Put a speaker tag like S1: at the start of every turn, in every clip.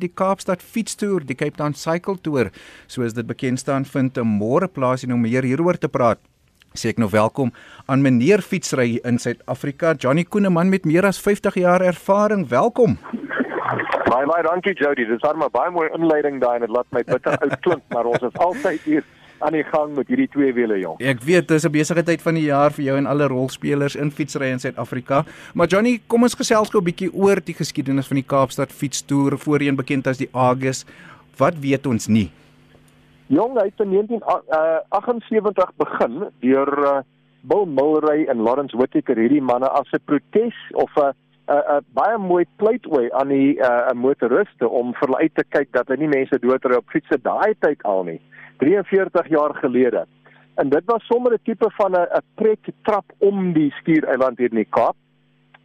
S1: Die Kaapstad Fietstoer, die Cape Town Cycle Tour, soos dit bekend staan, vind 'n môre plaas en om meer hieroor te praat. Sê ek nou welkom aan meneer fietsry in Suid-Afrika, Johnny Koeneman met meer as 50 jaar ervaring. Welkom.
S2: Baie baie dankie Jody. Dis maar 'n baie mooi inleiding daai en dit laat my bitter oud klink, maar ons is altyd hier aan die gang met hierdie twee wiele jong.
S1: Ek weet dis 'n besige tyd van die jaar vir jou en alle rolspelers in fietsry in Suid-Afrika. Maar Johnny, kom ons gesels gou 'n bietjie oor die geskiedenis van die Kaapstad fietstoer, voorheen bekend as die Agus. Wat weet ons nie?
S2: Jong, hy het in 1978 uh, begin deur uh, Bill Mulray en Lawrence Whittaker hierdie manne as 'n protes of 'n 'n baie mooi pleitooi aan die uh, motoriste om vir hulle uit te kyk dat hulle nie mense doodry op fietsse daai tyd al nie. 43 jaar gelede. En dit was sommer 'n tipe van 'n 'n trek trap om die skiereiland hier in die Kaap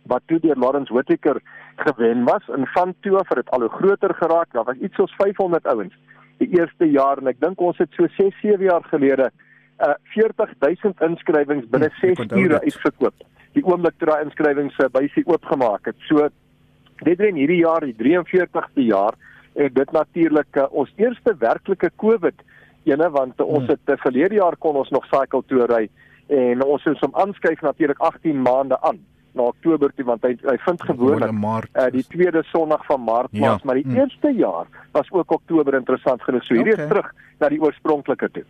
S2: wat toe deur Lawrence Whittaker gewen was en van toe af het dit al hoe groter geraak. Daar was iets soos 500 ouens die eerste jaar en ek dink ons het so 6 7 jaar gelede uh 40000 inskrywings binne 6 hm, ure uitverkoop. Die oomblik toe daai inskrywings uh, by sy oopgemaak het. So dit in hierdie jaar, die 43ste jaar, en dit natuurlik uh, ons eerste werklike COVID ene want uh, ons hmm. het uh, verlede jaar kon ons nog cycle toe ry en ons het hom aanskuif natuurlik 18 maande aan na Oktober toe want hy hy vind gewoonlik uh, die tweede Sondag van Maart ja. plaas maar die hmm. eerste jaar was ook Oktober interessant genoeg so hierdie okay. is terug na die oorspronklike toe.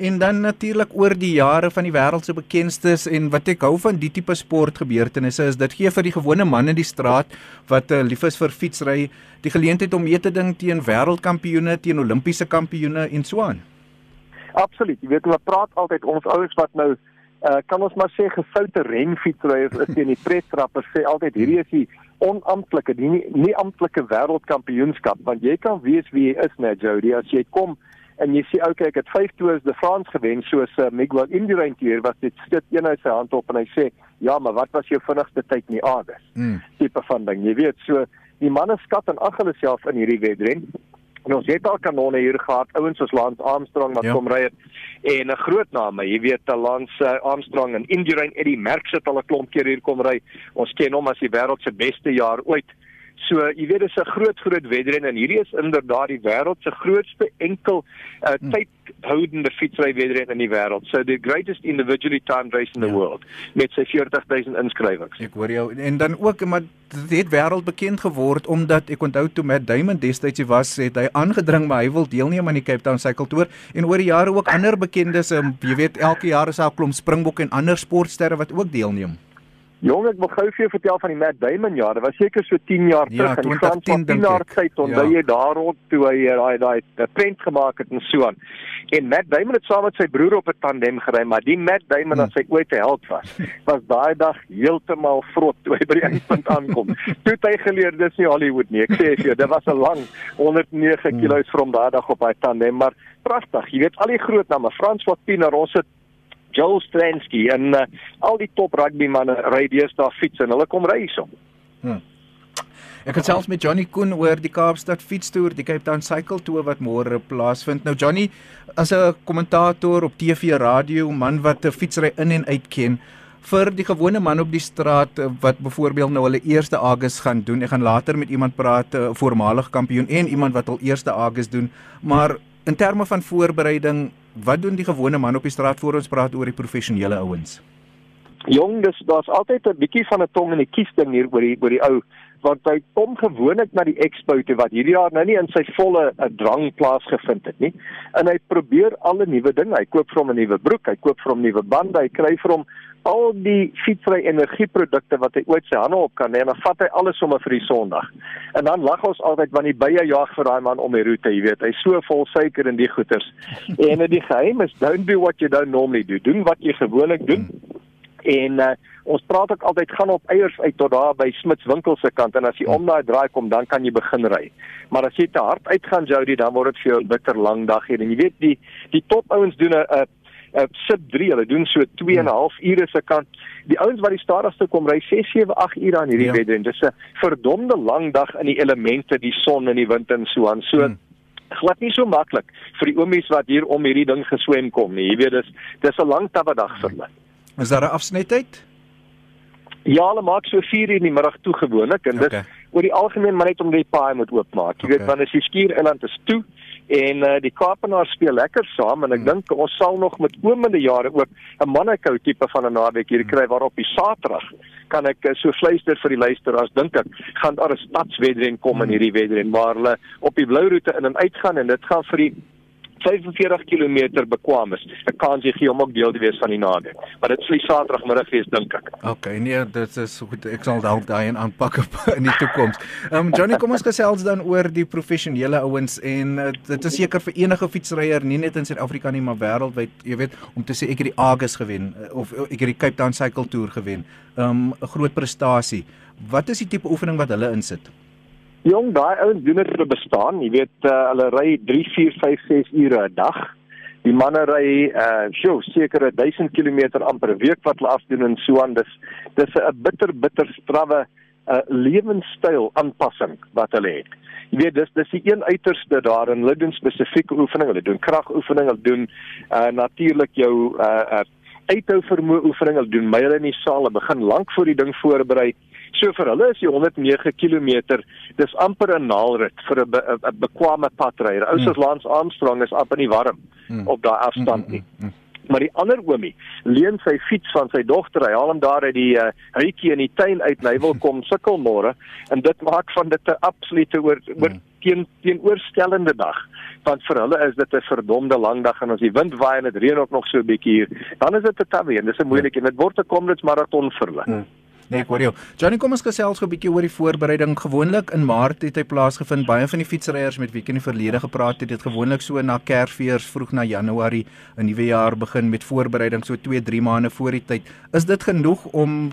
S1: En dan natuurlik oor die jare van die wêreld se bekendstes en wat ek hou van die tipe sportgebeurtenisse is dit gee vir die gewone man in die straat wat uh, lief is vir fietsry die geleentheid om mee te ding teen wêreldkampioene, teen Olimpiese kampioene en so aan.
S2: Absoluut. Jy weet, ons praat altyd ons ouers wat nou uh, kan ons maar sê gefoute renfietsryers is teen die prettrappers sê altyd hierdie is die onamptelike die nie, nie amptelike wêreldkampioenskap want jy kan weet wie jy is net Jody as jy kom en jy sê okay ek het 5 toers de France gewen soos uh, Miguel Indurain hier was dit sit een uit sy hand op en hy sê ja maar wat was jou vinnigste tyd in die Aarde mm. tipe van ding jy weet so die manne skat en ag hulle self in hierdie wedren En ons het al kanonne hier gehad, ouens soos Lance Armstrong wat ja. kom ry het en 'n groot name, jy weet, Lance uh, Armstrong en Indurain Eddie Merckx het al 'n klomp keer hier kom ry. Ons ken hom as die wêreld se beste jaar ooit. So jy weet dis 'n groot groot wedren en hierdie is inderdaad die wêreld se grootste enkel uh, tydhoudende fietsry wedren in die wêreld. So the greatest individually timed race in the ja. world met sy 40000 inskrywings.
S1: Ek hoor jou en dan ook maar dit het wêreld bekend geword omdat ek onthou toe Matt Damon destyds was het hy aangedring maar hy wil deelneem aan die Cape Town Cycle Tour en oor die jare ook ander bekendes um, jy weet elke jaar is daar 'n klomp springbok en ander sportsterre wat ook deelneem.
S2: Jong, ek wil gou vir jou vertel van die Matt Damon jaar. Dit was seker so 10 jaar ja, terug in die Frans van 10 jaar tyd onthou ja. jy daar rond toe hy eh, daai daai prent gemaak het en so aan. En Matt Damon het saam met sy broer op 'n tandem gery, maar die Matt Damon hmm. as hy ooit 'n held was, was daai dag heeltemal vrot toe hy by die eindpunt aankom. toe hy geleer dis nie Hollywood nie. Ek sê vir jou, dit was 'n lang 109 km hmm. van daai dag op hy tandem, maar pragtig. Jy weet al die groot name, Frans van Pienaar, ons het Joel Stransky en uh, al die top rugby manne ry deesdae fiets en hulle kom ry hierso. Hmm.
S1: Ek het selfs met Johnny Koen oor die Kaapstad fietstoer, die Cape Town Cycle Tour wat môre plaasvind. Nou Johnny, as 'n kommentator op TV, radio, man wat 'n fietsry in en uit ken, vir die gewone man op die straat eh, wat byvoorbeeld nou hulle eerste Augustus gaan doen. Ek gaan later met iemand praat, 'n voormalige kampioen en iemand wat al eerste Augustus doen, maar in terme van voorbereiding, wat doen die gewone man op die straat voor ons praat oor die professionele ouens?
S2: Jong, dis daar's altyd 'n bietjie van 'n tong in die kies ding hier oor die oor die ou want hy kom gewoonlik na die expo toe wat hierdie jaar nou nie in sy volle 'n eh, drang plaasgevind het nie. En hy probeer alle nuwe dinge. Hy koop vir hom 'n nuwe broek, hy koop vir hom nuwe bande, hy kry vir hom al die fietsry energieprodukte wat hy ooit sy hande op kan hê en dan vat hy alles sommer vir die Sondag. En dan lag ons altyd want die bye jag vir daai man om die roete, jy weet. Hy's so vol suiker in die goeters. en die geheim is don't do what you don't normally do. Doen wat jy gewoonlik doen. En uh, ons praat ook altyd gaan op eiers uit tot daar by Smits winkel se kant en as jy om daai draai kom dan kan jy begin ry. Maar as jy te hard uitgaan Jody dan word dit vir jou 'n bitter lang dag hier en jy weet die die top ouens doen 'n uh, sit 3, hulle doen so 2 en 'n half ure se kant. Die ouens wat die stadigste kom ry 6, 7, 8 ure aan hierdie ja. wedren. Dis 'n verdomde lang dag in die elemente, die son en die wind en so aan. So hmm glad nie so maklik vir die oomies wat hier om hierdie ding geswem kom nie. Jy weet dis dis 'n lang tabbedag vir hulle.
S1: Is daar 'n afsnytyd?
S2: Ja, hulle maak so 4 uur in die middag toe gewoonlik en okay. dit oor die algemeen maar net om die paai moet oopmaak. Jy okay. weet wanneer die skiereiland is toe en uh, die Kaapenaars speel lekker saam en ek hmm. dink ons sal nog met komende jare ook 'n mannekou tipe van 'n naweek hier kry waarop die Saterdag kan ek uh, so fluister vir die luisteraars dink ek gaan daar 'n stadswedren kom in hmm. hierdie wedren waar hulle op die blou roete in en uit gaan en dit gaan vir die 45 km bekwam is. Ek kan jy gee om ook deel te wees van die naweek. Maar dit sal die Saterdagmiddag wees dink ek.
S1: Okay, nee, dit is goed. Ek sal dalk daai aanpak op in die toekoms. Ehm um, Johnny, kom ons gesels dan oor die professionele ouens en uh, dit is seker vir enige fietsryer, nie net in Suid-Afrika nie, maar wêreldwyd, jy weet, om te sê ek het die Agus gewen eh, of ek het die Cape Town Cycle Tour gewen. Ehm um, 'n groot prestasie. Wat is die tipe oefening wat hulle insit?
S2: Jong, daai ouens doen dit vir bestaan. Jy weet, uh, hulle ry 3, 4, 5, 6 ure 'n dag. Die manne ry uh sjoe, seker 1000 km amper 'n week wat hulle afdoen en so aan. Dis dis 'n bitter bitter strawwe uh lewenstyl aanpassing wat hulle het. Jy weet, dis dis die een uiterste daar en hulle doen spesifieke oefeninge. Hulle doen kragoefeninge, hulle doen uh natuurlik jou uh, uh uithou vermoë oefeninge, hulle doen myle in die saal. Hulle begin lank voor die ding voorberei. So vir hulle is die 109 km dis amper 'n naalrit vir 'n be, bekwame padryer. Ou soos mm. Lance Armstrong is amper nie warm mm. op daai afstand nie. Mm, mm, mm. Maar die ander oomie leen sy fiets van sy dogter. Hy haal hom daar uit die uh, huitjie in die tuin uit en hy wil kom sukkel môre en dit maak van dit 'n absolute oor oor mm. teen teenoorstellende dag. Want vir hulle is dit 'n verdomde lang dag en as die wind waai en dit reën ook nog so 'n bietjie hier, dan is dit 'n tawe en dis 'n moeilike en dit word 'n komrits maraton vir hulle. Mm.
S1: Nee, ek hoor jou. Johnny, kom ons gesels gou 'n bietjie oor die voorbereiding. Gewoonlik in Maart het hy plaasgevind. Baie van die fietsryers met wie ek in die verlede gepraat het, het gewoonlik so na Kersfees vroeg na Januarie 'n nuwe jaar begin met voorbereiding so 2-3 maande voor die tyd. Is dit genoeg om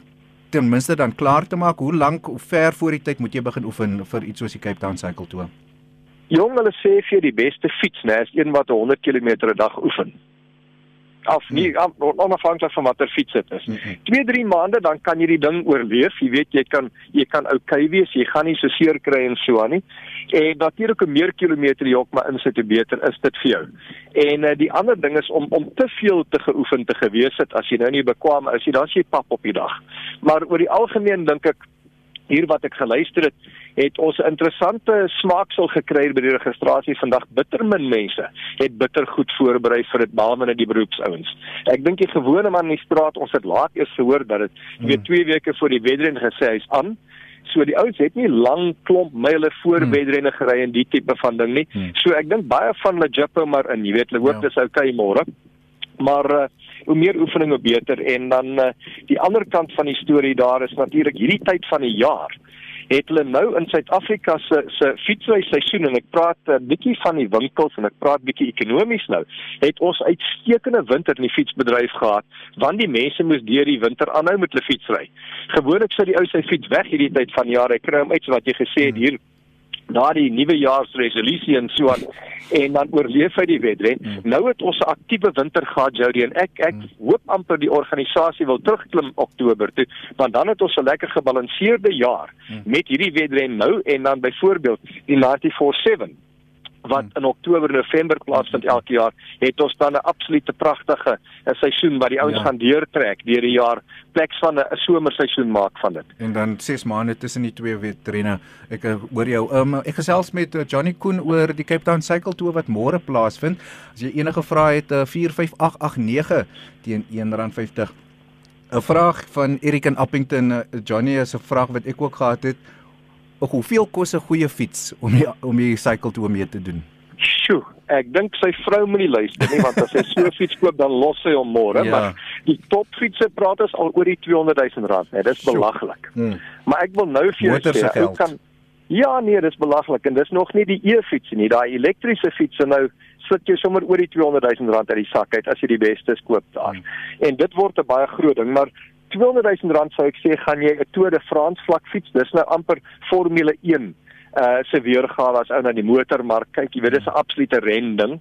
S1: ten minste dan klaar te maak? Hoe lank of ver voor die tyd moet jy begin oefen vir iets soos die Cape Town Cycle Tour?
S2: Jong, hulle sê vir die beste fiets, né, is een wat 100 km 'n dag oefen af nie hmm. onafhanklik van watter fiets dit is. 2 3 maande dan kan jy die ding oorleef. Jy weet jy kan jy kan oukei wees. Jy gaan nie so seer kry en so aan nie. En natuurlik hoe meer kilometer jy ook maar insit, hoe beter is dit vir jou. En uh, die ander ding is om om te veel te geoefen te gewees het as jy nou nie bekwam is jy dan as jy pap op die dag. Maar oor die algemeen dink ek hier wat ek geluister het, het ons 'n interessante smaaksel gekry by die registrasie vandag. Bittermin mense het bitter goed voorberei vir dit behalwe net die beroepsouens. Ek dink die gewone man in die straat, ons het laat eers gehoor dat dit hmm. weer 2 weke voor die wedren gesê hy's aan. So die ouens het nie lang klomp myle voor hmm. wedrenne gery en die tipe van ding nie. Hmm. So ek dink baie van hulle jippo maar in, jy weet, hulle hoop ja. dis okay môre. Maar uh, hoe meer oefening hoe beter en dan uh, die ander kant van die storie daar is natuurlik hierdie tyd van die jaar het hulle nou in Suid-Afrika se se fietsry seisoen en ek praat 'n uh, bietjie van die winkels en ek praat bietjie ekonomies nou het ons uitstekende winter in die fietsbedryf gehad want die mense moes deur die winter aanhou met hulle fietsry gewoonlik sit die ou sy fiets weg hierdie tyd van jaar hy kry hom uit so wat jy gesê het hmm. hier na die nuwejaarsresolusie en so aan en dan oorleef hy die wedren. Mm. Nou het ons 'n aktiewe winter gehad Jody en ek ek mm. hoop amper die organisasie wil terugklim Oktober toe want dan het ons 'n lekker gebalanseerde jaar mm. met hierdie wedren nou en dan byvoorbeeld die 947 wat hmm. in Oktober November plaasvind elke jaar, het ons dan 'n absolute pragtige seisoen wat die ouens ja. gaan deurtrek deur die jaar, pleks van 'n somerseisoen maak van dit.
S1: En dan 6 maande tussen die twee wedrenne. Ek eh, hoor jou. Um, ek gesels met uh, Johnny Koen oor die Cape Town Cycle Tour wat môre plaasvind. As jy enige vrae het, uh, 45889 teen R1.50. 'n Vraag van Erik in Appington. Johnny is 'n vraag wat ek ook gehad het. Hoeveel kos 'n goeie fiets om die, om die cycle toe mee te doen?
S2: Sjoe, ek dink sy vrou moet nie luister nie want as sy so 'n fiets koop dan los sy hom môre, ja. maar die topfietsse praat ons al oor die 200 000 rand, nee, dis belaglik. Hmm. Maar ek wil nou vir jou sê, ek kan Ja, nee, dis belaglik en dis nog nie die e-fiets nie, daai elektriese fietsse nou sit jy sommer oor die 200 000 rand uit die sak uit as jy die beste koop daar. Hmm. En dit word 'n baie groot ding, maar 200 000 rand sou ek sê gaan jy 'n Tour de France vlak fiets. Dis nou amper Formule 1 uh se weergawe as ou na die motormark kyk. Jy weet dis 'n absolute rending.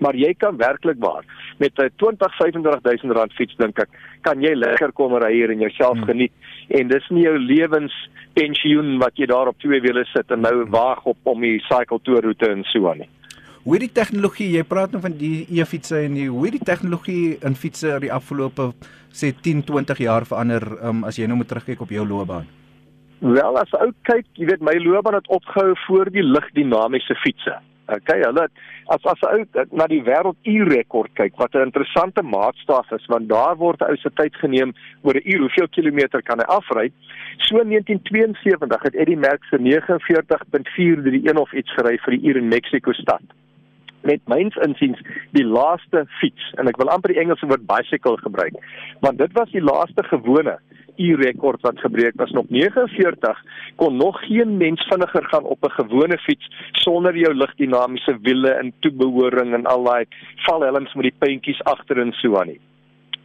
S2: Maar jy kan werklik waar met 'n 20 25000 rand fiets dink ek kan jy lekker kom ry hier en jouself hmm. geniet en dis nie jou lewenspensioen wat jy daar op twee wiele sit en nou wag op om die cycle tour roete en so aan nie.
S1: Hoe het die tegnologie, jy praat nou van die e-fietsse en die hoe het die tegnologie in fietsse oor die afgelope sê 10, 20 jaar verander um, as jy nou moet terugkyk op jou loopbaan?
S2: Wel as ou kyk, jy weet my loopbaan het opgehou voor die ligdinamiese fietses. Okay, hulle as as ou na die wêrelduurrekord kyk wat 'n interessante maatstaf is want daar word ou se tyd geneem oor 'n uur hoeveel kilometer kan hy afry. So in 1972 het Eddie Merckx 49.431 of iets gery vir die uur in Mexico stad. Met myns insiens die laaste fiets en ek wil amper die Engelse woord bicycle gebruik want dit was die laaste gewone uurrekord wat gebreek was nog 49 kon nog geen mens vinniger gaan op 'n gewone fiets sonder jou ligdinamiese wiele en toebehoring en al daai valhelms met die puntjies agter en so aan nie.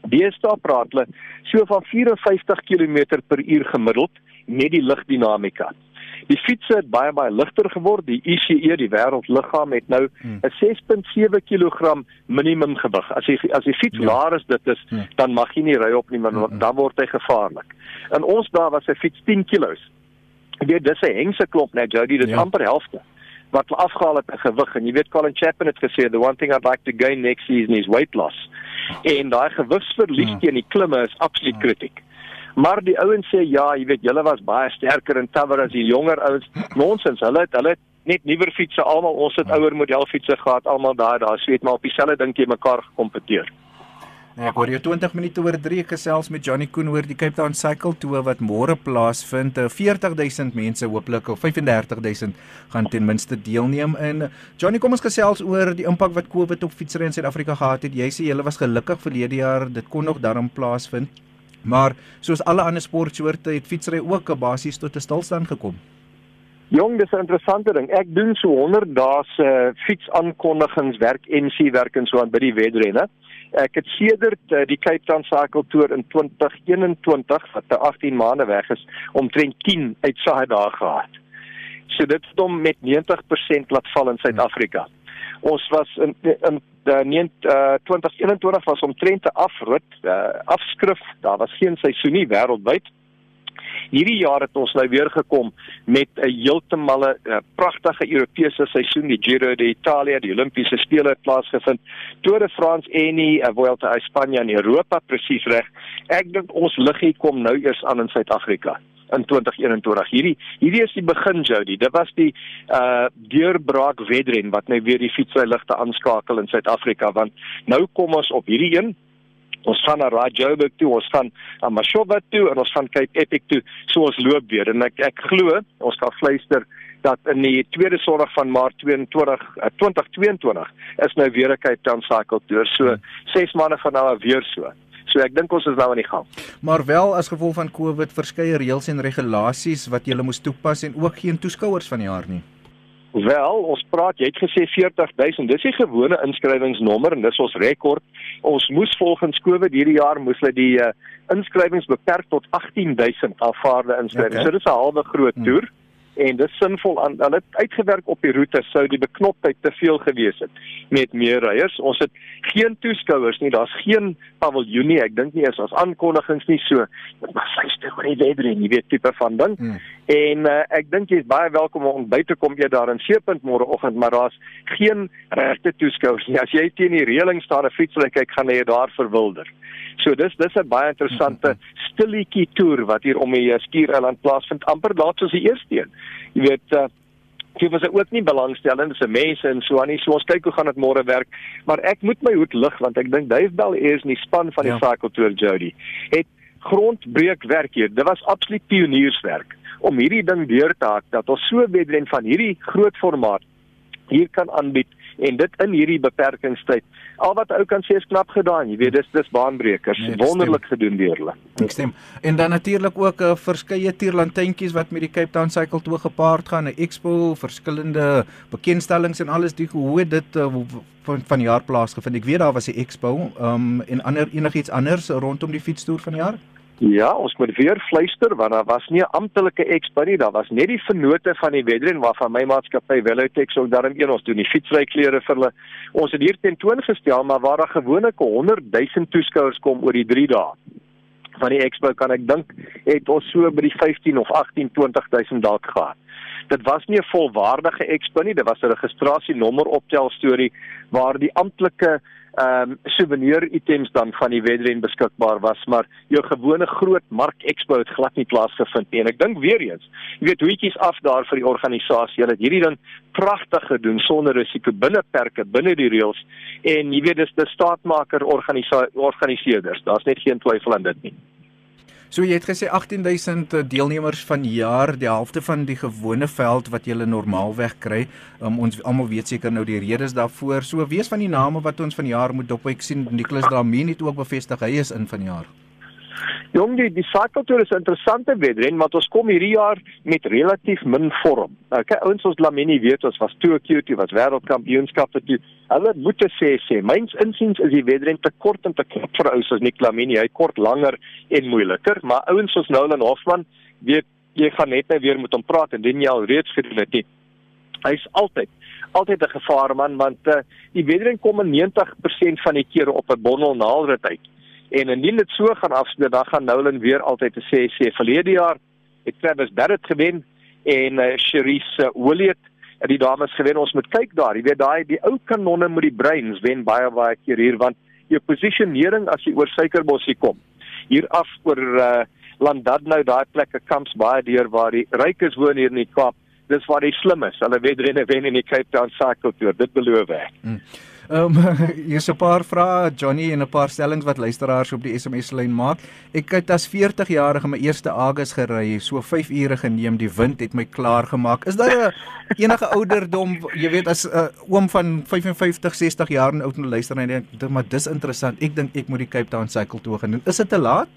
S2: Deesdae praat hulle so van 54 km/h gemiddeld met die ligdinamika. Die fietsse het baie baie ligter geword. Die ICE, die wêreldliggaam het nou hmm. 'n 6.7 kg minimum gewig. As jy as die fiets ja. laer is dit is, ja. dan mag jy nie ry op nie, want hmm. dan word hy gevaarlik. In ons dae was sy fiets 10 kg. Jy weet dis 'n hengse klop net Jody, dit ja. amper helfte wat afgehaal het in gewig en jy weet Colin Chapman het gesê the one thing I'd like to gain next season is weight loss. En daai gewigsverlies ja. teen die klimme is absoluut ja. kritiek. Maar die ouens sê ja, jy weet julle was baie sterker en tawer as die jonger ouens. Nonsens, hulle het hulle net nuwer fietsse almal, ons het ouer modelfietsse gehad, almal daar daar sweet maar op dieselfde ding teen mekaar gekompeteer.
S1: Nee, ek hoor jy 20 minute oor 3 gesels met Johnny Koen oor die Cape Town Cycle Tour wat môre plaasvind. 40000 mense hooplik of 35000 gaan ten minste deelneem in. Johnny, kom ons gesels oor die impak wat COVID op fietsry in Suid-Afrika gehad het. Jy sê jy was gelukkig verlede jaar dit kon nog daarom plaasvind. Maar soos alle ander sportsoorte het fietsry ook basies tot 'n stilstand gekom.
S2: Jong, dis 'n interessante ding. Ek doen so 100 dae se uh, fietsaankondigings werk NC werk en so aan by die wedrenne. Ek het sedert uh, die Cape Town Cycle Tour in 2021 wat 18 maande weg is, omtrent 10 uitsaai dae gehad. So dit het hom met 90% laat val in Suid-Afrika. Ons was in in uh, nee, uh, 2021 was omtrent 'n afrit, uh, afskrif. Daar was geen seisoen nie wêreldwyd. Hierdie jaar het ons nou weer gekom met 'n heeltemal 'n uh, pragtige Europese seisoen, die Giro d'Italia, die Olimpiese spele het plaasgevind, Tour de France en die uh, Vuelta a España in Europa presies reg. Ek dink ons liggie kom nou eers aan in Suid-Afrika in 2021. Hierdie hierdie is die begin Jody. Dit was die uh deurbraak wedren wat nou weer die fietsryligte aanskakel in Suid-Afrika want nou kom ons op hierdie een Ons gaan na Rajoburg toe, ons gaan na Mashova toe en ons gaan kyk Epic toe. So ons loop weer en ek ek glo ons kan fluister dat in die tweede Sondag van Maart 22 uh, 2022 is nou weer 'n Cape Town Cycle Tour. So 6 maande van nou af weer so. So ek dink ons is nou aan die gang.
S1: Maar wel as gevolg van COVID verskeie reëls en regulasies wat jy moes toepas en ook geen toeskouers van die jaar nie.
S2: Wel, ons praat, jy het gesê 40000. Dis die gewone inskrywingsnommer en dis ons rekord. Ons moes volgens COVID hierdie jaar moes hulle die uh, inskrywings beperk tot 18000 aanvaarde inskrywings. Okay. So dis 'n halwe groot hmm. toer. Hmm en dit sinvol aan hulle het uitgewerk op die roete sou die beknoptheid te veel gewees het met meer ryers ons het geen toeskouers nie daar's geen paviljoen nie ek dink nie is as aankondigings nie so maar syste oor die wetter en jy weet tipe van ding hmm. en uh, ek dink jy's baie welkom om by te kom eers daar in Seepunt môreoggend maar daar's geen regte toeskouers nie as jy teen die reëling staan 'n fiets wil kyk gaan jy daar verwilder So dis dis 'n baie interessante mhm. stilletjie toer wat hier om die Skiereiland plaasvind amper laat soos die eerste een. Jy weet uh Dit was ook nie belangstellend, dis mense en so aan nie. So ons kyk hoe gaan dit môre werk. Maar ek moet my hoed lig want ek dink Dave Bell is in die span van die ja. Cycle Tour Jody. Het grondbreek werk hier. Dit was absoluut pionierswerk om hierdie ding deur te hak dat ons so wedren van hierdie groot formaat hier kan aanbied en dit in hierdie beperkingstyd. Al wat ou kan sê is knap gedaan. Jy weet dis dis baanbrekers. Nee, wonderlik gedoen deur hulle.
S1: Ek stem. En dan natuurlik ook 'n uh, verskeie tierlantentjies wat met die Cape Town Cycle toe gepaard gaan, 'n expo, verskillende bekendstellings en alles die hoe dit uh, van van jaar plaasgevind. Ek weet daar was 'n expo, ehm um, en ander enigiets anders rondom die fietstoer van die jaar.
S2: Ja, ons moet weer fluister want daar was nie 'n amptelike expo nie, daar was net die vennote van die wedren waarvan my maatskappy Velotex ook daarin een ons doen die fietsryklere vir hulle. Ons het hier tentoongestel maar waar daar gewoonlik 100 000 toeskouers kom oor die 3 dae van die expo kan ek dink het ons so by die 15 of 18 20000 dalk gehad. Dit was nie 'n volwaardige expo nie, dit was 'n registrasienommer optel storie waar die amptelike ehm um, souvenir items dan van die wedren beskikbaar was, maar jou gewone groot mark expo het glad nie plaasgevind nie. En ek dink weer eens, jy weet hoetjies af daar vir die organisasie. Hulle het hierdie ding pragtig gedoen sonder risiko binne perke, binne die reëls en jy weet dis die staatmaker organiseerders. Daar's net geen twyfel aan dit nie.
S1: So jy het gesê 18000 eh, deelnemers van jaar, die helfte van die gewone veld wat jy normaalweg kry. Um, ons almal weet seker nou die redes daarvoor. So wees van die name wat ons van jaar moet dop. Ek sien Nicholas Dlamini het ook bevestig hy is in van jaar.
S2: Jong, die die cykeltoer is 'n interessante wedren want ons kom hierdie jaar met relatief min vorm. Nou kyk ouens ons Lamini weet ons was Tokyo, dit was wêreldkampioenskap toe. Hulle moet sê sê, myns insiens is die wedren te kort en te kort vir ouens soos Nick Lamini. Hy kort langer en moeiliker, maar ouens soos Nolan Hoffman, weet jy gaan net nou weer met hom praat en dit jy al reeds gedoen het nie. Hy's altyd altyd 'n gevaarman want uh, die wedren kom in 90% van die kere op 'n bondel naalrit uit. En indien dit so gaan afspeel, dan gaan Nolan weer altyd te sê sê verlede jaar het Travis Barrett gewen en uh, Cherise uh, Williet en die dames gewen. Ons moet kyk daar. Jy weet daai die ou kanonne met die brains wen baie baie keer hier want jou posisionering as jy oor Suikerbossie kom. Hier af oor uh, Landadnou daai plekke kamps baie deur waar die rykes woon hier in die Kaap. Dis waar die slimmes. Hulle wedrenne wen in die Cape Town Cycle Tour. Dit beloof ek. Hmm.
S1: Ehm um, hier's 'n paar vrae Johnny en 'n paar stellings wat luisteraars op die SMS lyn maak. Ek het as 40 jarige my eerste Agus gery, so 5 ure geneem, die wind het my klaar gemaak. Is daar 'n enige ouderdom, jy weet as 'n uh, oom van 55, 60 jaar oud en luister en dink, maar dis interessant. Ek dink ek moet die Cape Town Cycle toe gaan doen. Is dit te laat?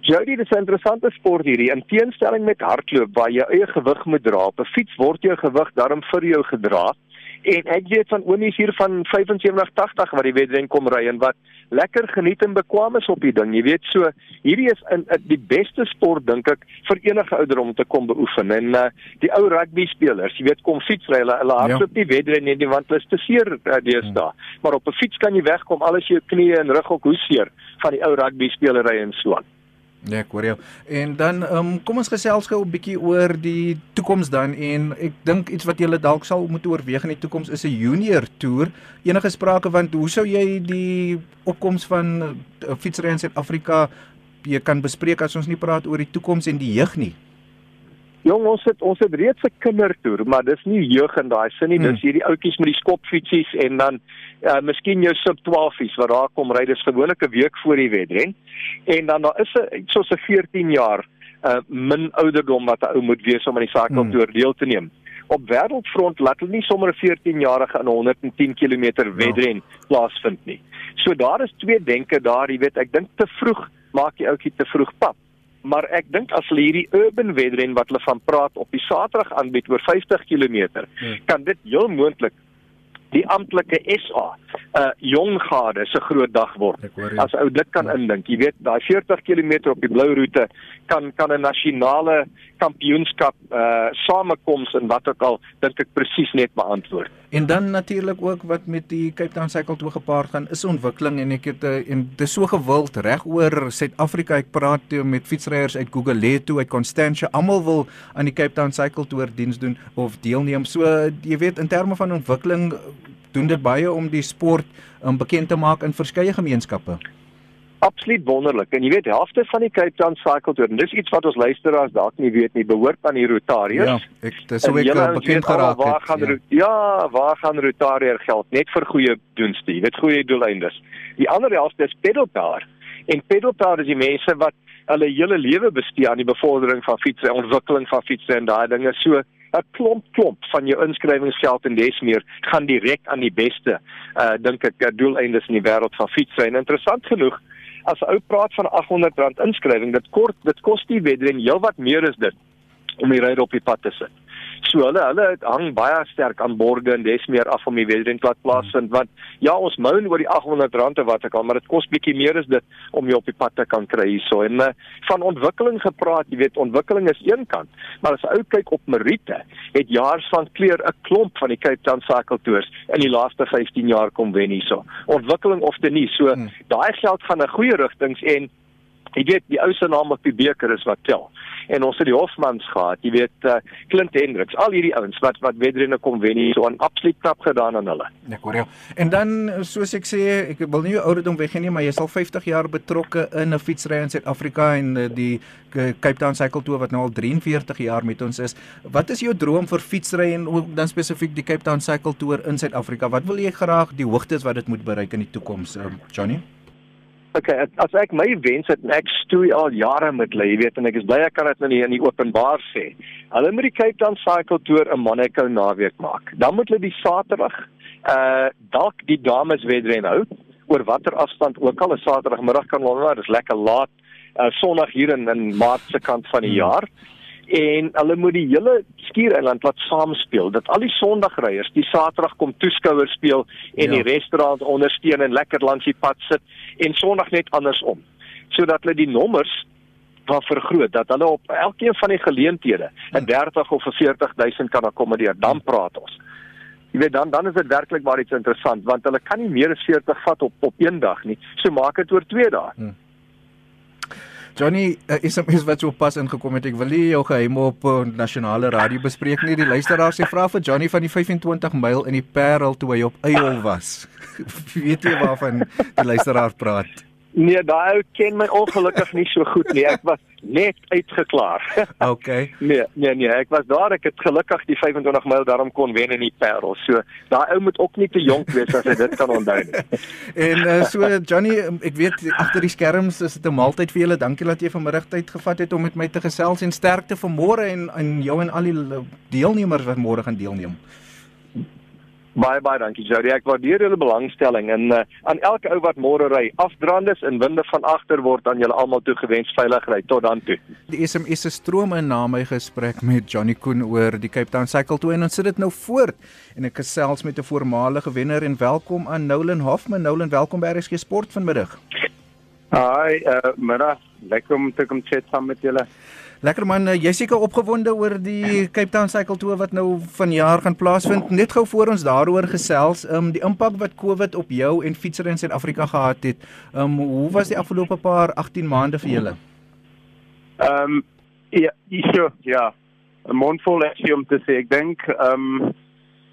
S2: Jody, dis 'n interessante sport hierdie. In teenstelling met hardloop waar jy eie gewig moet dra, op 'n fiets word jou gewig daarom vir jou gedra. En ek weet van oomies hier van 75 80 wat die wedren kom ry en wat lekker geniet en bekwame is op die ding. Jy weet so, hierdie is in, in die beste sport dink ek vir enige ouder om te kom beoefen. En uh, die ou rugby spelers, jy weet kom fietsry, hulle hulle hardloop ja. nie wedren nie want hulle is te seer uh, deesdae. Ja. Maar op 'n fiets kan jy wegkom alles jou knieë en rug ook hoe seer van die ou rugby spelery en so aan.
S1: Nee, ek hoor jou. En dan ehm um, kom ons gesels gou 'n bietjie oor die toekoms dan en ek dink iets wat jy dalk sal moet oorweeg in die toekoms is 'n junior toer. Enige sprake want hoe sou jy die opkoms van uh, fietsry in Suid-Afrika jy kan bespreek as ons nie praat oor die toekoms en die jeug nie?
S2: Jong, ons het ons het reeds 'n kindertoer, maar dis nie jeug in daai sin nie. Hmm. Dis hierdie ouetjies met die skopfietsies en dan uh miskien jou sub 12ies wat daar kom ry. Dis gewoonlik 'n week voor die wedren. En dan daar is 'n soos 'n 14 jaar uh min ouderdom wat 'n ou moet wees om aan die saak hmm. deel te neem. Op wêreldfront laat hulle nie sommer 'n 14-jarige in 110 km wedren no. plaasvind nie. So daar is twee denke daar, jy weet, ek dink te vroeg maak die ouetjie te vroeg pap maar ek dink as hulle hierdie urban wedren wat hulle van praat op die Saterdag aanbied oor 50 km, hmm. kan dit heel moontlik die amptelike SA uh, jong gade se groot dag word. As ou dit kan ja. indink, jy weet, daai 40 km op die blou roete kan kan 'n nasionale kampioenskap uh samekoms en wat ook al dink ek presies net beantwoord.
S1: En dan natuurlik ook wat met die Cape Town Cycle toe gepaard gaan is ontwikkeling en ek het uh, en dit is so gewild reg oor Suid-Afrika. Ek praat toe met fietsryers uit Gugulethu, uit Constantia, almal wil aan die Cape Town Cycle toer diens doen of deelneem. So jy weet in terme van ontwikkeling doen dit baie om die sport um, bekend te maak in verskeie gemeenskappe.
S2: Absoluut wonderlik. En jy weet, helfte van die Cape Town Cycle Tour, dis iets wat ons luisteraars dalk nie weet nie, behoort aan die Rotariërs.
S1: Ja, ek dis hoe ek bekend geraak het.
S2: Waar gaan ja. ja, waar gaan Rotariër geld net vir goeie doenste, weet goeie doeleindes. Die ander helfte is pedalpower. En pedalpower is die mense wat hulle hele lewe bestee aan die bevordering van fietsry, ontwikkeling van fietsry en daai dinge. So 'n klomp klomp van jou inskrywingsgeld en des meer gaan direk aan die beste uh dink ek doeleindes in die wêreld van fietsry. En interessant genoeg, as 'n ou praat van R800 inskrywing, dit kort dit kos die wedren heelwat meer is dit om die ry op die pad te sit. So hulle hulle hang baie sterk aan borge en des meer af om die wedrenplat plaasvind. Want ja ons moun oor die R800 wat ek al maar dit kos bietjie meer is dit om jy op die pad te kan kry hierso. En uh, van ontwikkeling gepraat jy weet ontwikkeling is een kant maar as ou kyk op Merite het jaars van kleur 'n klomp van die Cape Town Cycle Tours in die laaste 15 jaar kom wen hierso. Ontwikkeling of te nie. So hmm. daai geld gaan 'n goeie rigtings en Jy weet die ou se naam op die beker is wat tel. En ons het die Hofmans gehad, jy weet uh, Clint Hendricks, al hierdie ouens wat wat wedrenne kom wen hier so 'n absoluut knap gedaan aan hulle.
S1: Ja, hoor jou. En dan soos ek sê, ek wil nie jou ouderdom weggee nie, maar jy is al 50 jaar betrokke in 'n fietsry in Suid-Afrika en uh, die Cape Town Cycle Tour wat nou al 43 jaar met ons is. Wat is jou droom vir fietsry en ook dan spesifiek die Cape Town Cycle Tour in Suid-Afrika? Wat wil jy graag die hoogtes wat dit moet bereik in die toekoms, um, Johnny?
S2: Okay, as ek my wens het, ek stoei al jare met hulle, jy weet, en ek is bly ek kan dit nou nie in die openbaar sê. Hulle moet die Cape Town Cycle Tour in Monaco naweek maak. Dan moet hulle die Saterdag uh dalk die dames wedren hou oor watter afstand ook al 'n Saterdagmiddag kan hulle, dis lekker laat. Uh Sondag hier in in Maart se kant van die hmm. En hulle moet die hele skiereiland laat saamspeel dat al die sondagryers die saterdag kom toeskouers speel en ja. die restaurant ondersteun en lekker langs die pad sit en sondag net andersom. Sodat hulle die nommers wat vergroot dat hulle op elkeen van die geleenthede 'n 30 of 'n 40000 kan akkommodeer. Dan praat ons. Jy weet dan dan is dit werklik baie interessant want hulle kan nie meer as 40 vat op op een dag nie. So maak dit oor 2 dae. Hmm.
S1: Johnny, uh, is is wat so pas ingekom het. Ek wil nie jou geheim op uh, nasionale radio bespreek nie. Die luisteraars sê vra vir Johnny van die 25 myl in die Parel toe hy op Eyol was. Weet jy waarvan die luisteraar praat?
S2: Nee, daai ou ken my ongelukkig nie so goed nie. Ek was net uitgeklaar.
S1: Okay.
S2: nee, nee, nee, ek was daar. Ek het gelukkig die 25 myl daarom kon wen in die Parel. So, daai ou moet ook nie te jonk wees as hy dit kan onthou nie.
S1: en uh, so Johnny, ek weet agter die skerms is dit 'n maaltyd vir julle. Dankie dat jy vanmiddag tyd gevat het om met my te gesels en sterkte vir môre en en jou en al die deelnemers wat môre gaan deelneem.
S2: Baie baie dankie Jody. Ek waardeer julle belangstelling en uh, aan elke ou wat môre ry, afdrandes en winde van agter word aan julle almal toegewens veilig ry tot dan toe.
S1: Die SMS se stroom in na my gesprek met Johnny Koen oor die Cape Town Cycle Tour en ons sit dit nou voort en ek gesels met 'n voormalige wenner en welkom aan Nolan Hoffman. Nolan, welkom by RSG Sport vanmiddag.
S3: Hi, uh, middag. Lekker om te kom chat saam met julle.
S1: Lekker man, eh, jy seker opgewonde oor die Cape Town Cycle Tour wat nou vanjaar gaan plaasvind. Net gou voor ons daaroor gesels, ehm um, die impak wat COVID op jou en fietsers in Suid-Afrika gehad het. Ehm um, hoe was die afgelope paar 18 maande vir julle?
S3: Ehm um, ja, so, ja. 'n Mondvol ek sê om te sê ek dink ehm um,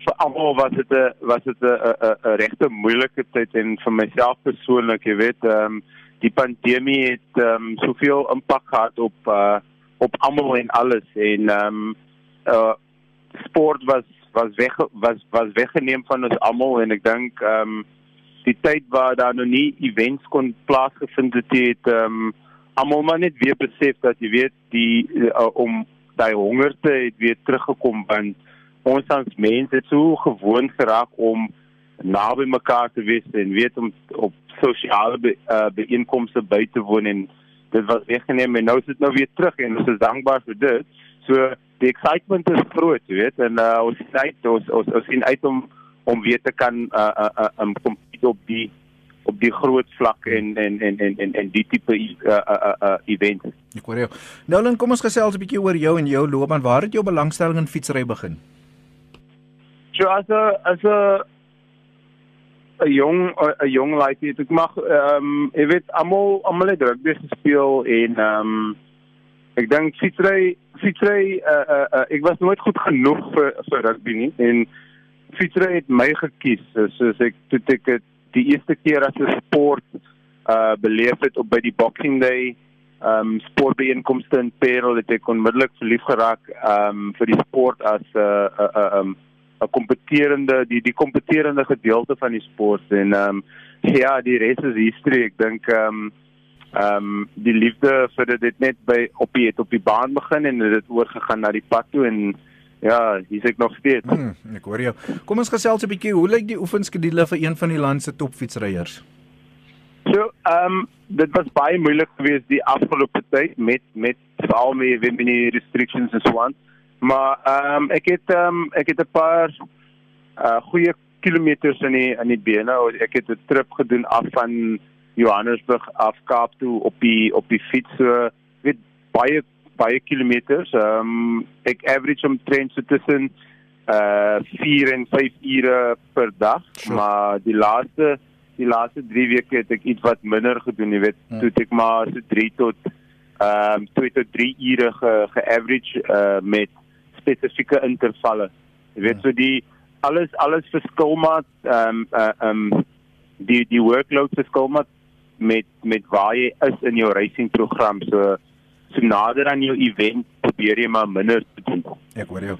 S3: vir almal was dit 'n was dit 'n 'n regte moeilike tyd en vir myself persoonlik, jy weet, ehm um, die pandemie het ehm um, soveel impak gehad op uh op almal en alles en ehm um, uh sport was was weg was was weggeneem van ons almal en ek dink ehm um, die tyd waar daar nog nie events kon plaasgevind het het ehm um, almal maar net weer besef dat jy weet die uh, om daai hongerte het weer teruggekom want ons as mense het so gewoond geraak om naby mekaar te wees en weet om op sosiale be, uh, byeenkomste by te woon en dit was weggeneem en nou is dit nou weer terug en ons is dankbaar vir dit. So die excitement is groot, jy weet, en uh, ons sien ons ons ons sien uit om om weer te kan uh uh, uh um compete op die op die groot vlak en en en en en, en die tipe uh uh uh, uh event.
S1: Ek hoor jou. Nou dan kom ons gesels 'n bietjie oor jou en jou loopbaan. Waar het jou belangstelling in fietsry begin?
S3: So as 'n as 'n 'n jong 'n jong like dit ek mag ehm um, jy weet almal almal het rugby gespeel en ehm um, ek dink fietsry fietsry uh, uh, uh, ek was nooit goed genoeg vir vir rugby nie en fietsry het my gekies. Soos ek toe ek het die eerste keer as 'n sport uh beleef het op by die boxing day ehm um, sportbijeenkomste in Parel het ek onmiddellik verlief geraak ehm um, vir die sport as 'n uh, 'n uh, uh, um, 'n kompeterende die die kompeterende gedeelte van die sport en ehm um, ja, die res is history. Ek dink ehm um, ehm um, die liefde vir dit net by op die op die baan begin en dit oorgegaan na die pad toe en ja, hier's ek nog steeds.
S1: Hmm, ek hoor jou. Kom ons gesels 'n bietjie, hoe lyk die oefenskedule vir een van die land se topfietsryers?
S3: So, ehm um, dit was baie moeilik geweest die afgelope tyd met met veral met die restrictions en so aan. Maar ehm um, ek het ehm um, ek het 'n paar uh goeie kilometers in die in die bene. Ek het 'n trip gedoen af van Johannesburg af Kaap toe op die op die fiets. So weet baie baie kilometers. Ehm um, ek average omtrent so tussen uh 4 en 5 ure per dag, sure. maar die laaste die laaste 3 weke het ek iets wat minder gedoen, jy weet, hmm. toe ek maar so 3 tot ehm um, 2 tot 3 ure ge, ge average uh, met spesifieke intervalle. Jy weet hmm. so die alles alles verskil maar ehm um, uh, ehm um, die die workload verskil maar met met waar jy is in jou racing program. So so nader aan jou event probeer jy maar minder te doen.
S1: Ek hoor jou.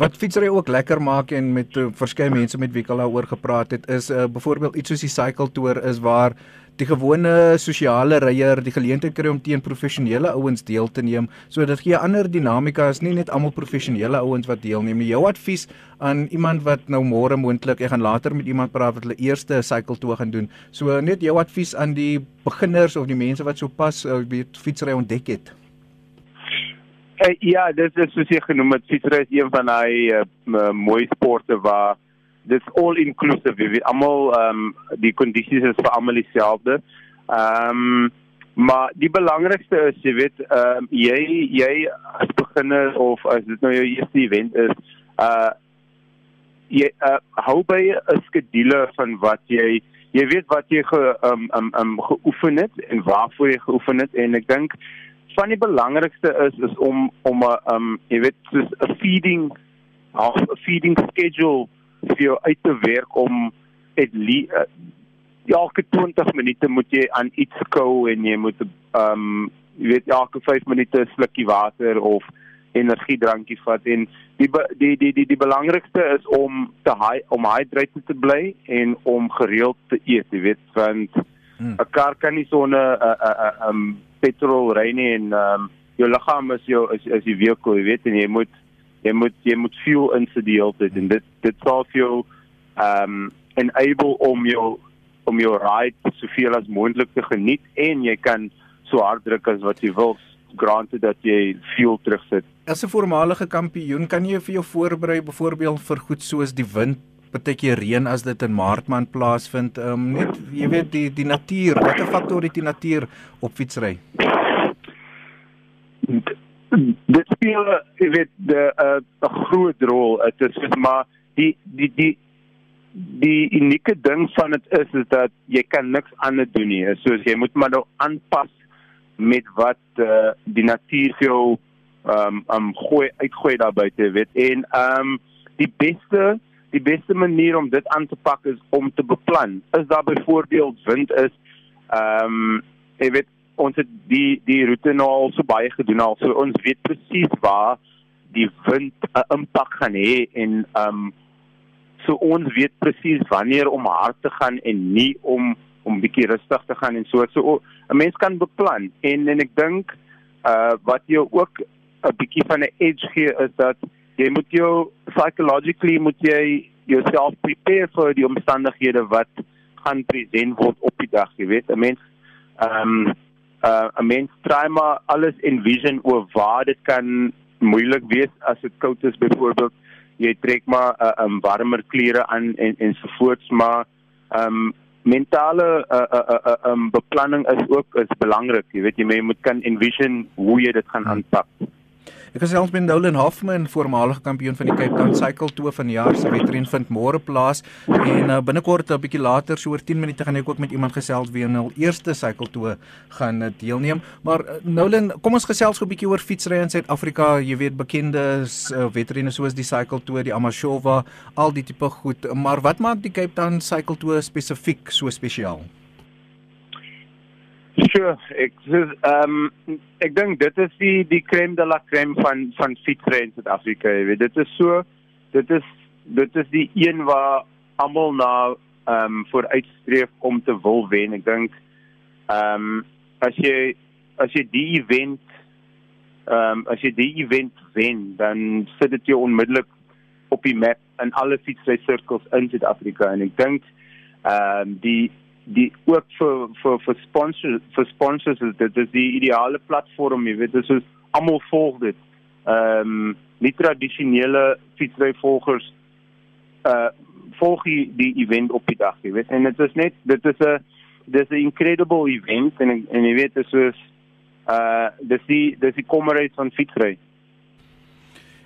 S1: Wat fietsry ook lekker maak en met uh, verskeie mense met wie ek al daaroor gepraat het is uh, byvoorbeeld iets soos die cycle tour is waar die gewone sosiale ryer die geleentheid kry om teen professionele ouens deel te neem. So dit gee 'n ander dinamika as nie net almal professionele ouens wat deelneem nie. Jou advies aan iemand wat nou môre moontlik, ek gaan later met iemand praat wat hulle eerste cycle tour gaan doen. So net jou advies aan die beginners of die mense wat sopas uh, weet fietsry ontdek het.
S3: Uh, ja, dit is soos jy genoem het, fietsry is een van daai uh, mooi sporte waar dis all inclusive. Jy weet almal ehm um, die kondisies is vir almal dieselfde. Ehm um, maar die belangrikste is jy weet ehm um, jy jy as beginner of as dit nou jou eerste event is, uh jy uh, hou by 'n skedule van wat jy jy weet wat jy ge um, um, um, geoefen het en waarvoor jy geoefen het en ek dink van die belangrikste is is om om 'n um jy weet soos 'n feeding 'n feeding schedule vir jou uit te werk om het uh, elke 20 minute moet jy aan iets kou en jy moet um jy weet elke 5 minute 'n slukkie water of energiedrankie vat en die die die die die belangrikste is om te hy, om hydrated te bly en om gereeld te eet jy weet want 'n hmm. kar kan nie sonder 'n 'n 'n 'n petrol ry nie en ehm um, jou liggaam is jou is is die vehikel, jy weet en jy moet jy moet jy moet fuel in se die hele tyd en dit dit sal vir jou ehm um, enable om jou om jou ride soveel as moontlik te geniet en jy kan so hard druk as wat jy wil granted dat jy fuel terugsit.
S1: As 'n voormalige kampioen kan jy vir jou voorberei byvoorbeeld vir goed soos die wind partykeer reën as dit in Maartman plaasvind. Ehm um, net jy weet die die natuur, watter faktor het die natuur op fietsry?
S3: Dit speel jy weet 'n 'n groot rol. Dit is maar die die die die unieke ding van dit is is dat jy kan niks anders doen nie. Soos jy moet maar nou aanpas met wat uh, die natuur vir jou ehm um, um, gooi uitgooi daar buite, weet. En ehm um, die beste die beste manier om dit aan te pak is om te beplan. Is daar byvoorbeeld wind is ehm um, jy weet ons het die die roete nou al so baie gedoen al so ons weet presies waar die wind 'n impak gaan hê en ehm um, so ons weet presies wanneer om hard te gaan en nie om om bietjie rustig te gaan en so so 'n mens kan beplan en en ek dink uh wat jy ook 'n bietjie van 'n edge gee is dat jy moet jou psychologically moet jy jouself prepare vir die omstandighede wat gaan present word op die dag, jy weet. 'n Mens ehm um, uh, 'n mens try maar alles envision oor waar dit kan moeilik wees as dit koud is byvoorbeeld. Jy trek maar 'n uh, um, warmer klere aan en en so voorts, maar um, mentale uh, uh, uh, uh, um, beplanning is ook is belangrik. Jy weet jy moet kan envision hoe jy dit gaan aanpak. Hmm.
S1: Ek gesels met Nolan Hoffman, voormalige kampioen van die Cape Town Cycle Tour van die jaar se wedren vind môre plaas en uh, binnekort 'n bietjie later so oor 10 minute gaan ek ook met iemand gesels wie in hul eerste Cycle Tour gaan uh, deelneem. Maar uh, Nolan, kom ons gesels gou 'n bietjie oor fietsry in Suid-Afrika. Jy weet bekende uh, wedrenne soos die Cycle Tour, die Amashova, al die tipe goed. Maar wat maak die Cape Town Cycle Tour spesifiek so spesiaal?
S3: Sure, ek ehm um, ek dink dit is die die crème de la crème van van fietsry in Suid-Afrika. Jy weet, dit is so dit is dit is die een waar almal na ehm um, vooruitstreef om te wil wen. Ek dink ehm um, as jy as jy die event ehm um, as jy die event wen, dan sit dit jou onmiddellik op die map in alle fietsry sirkels in Suid-Afrika en ek dink ehm um, die die ook vir vir vir sponsors vir sponsors is dit is die ideale platform jy weet dis is almal volg dit. Ehm um, nie tradisionele fietsry volgers uh volg die, die event op die dag jy weet. En dit is net dit is 'n dis 'n incredible event en en jy weet dis is uh dis die dis die kommerheid van fietsry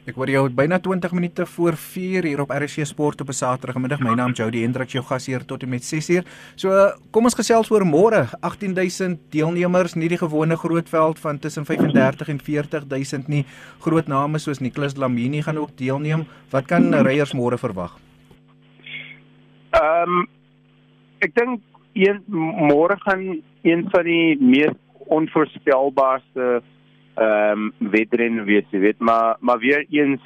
S1: Ek hoor jou byna 20 minute voor 4 hier op RC Sport op 'n Saterdagmiddag. My naam Jody Hendrik, jou gasheer tot en met 6uur. So kom ons gesels oor môre. 18000 deelnemers, nie die gewone groot veld van tussen 35 en 40000 nie. Groot name soos Nicholas Lamini gaan ook deelneem. Wat kan ryers môre verwag?
S3: Ehm um, ek dink een môre gaan een van die mees onvoorspelbaarste ehm um, wedren wees, jy weet, maar maar weer eens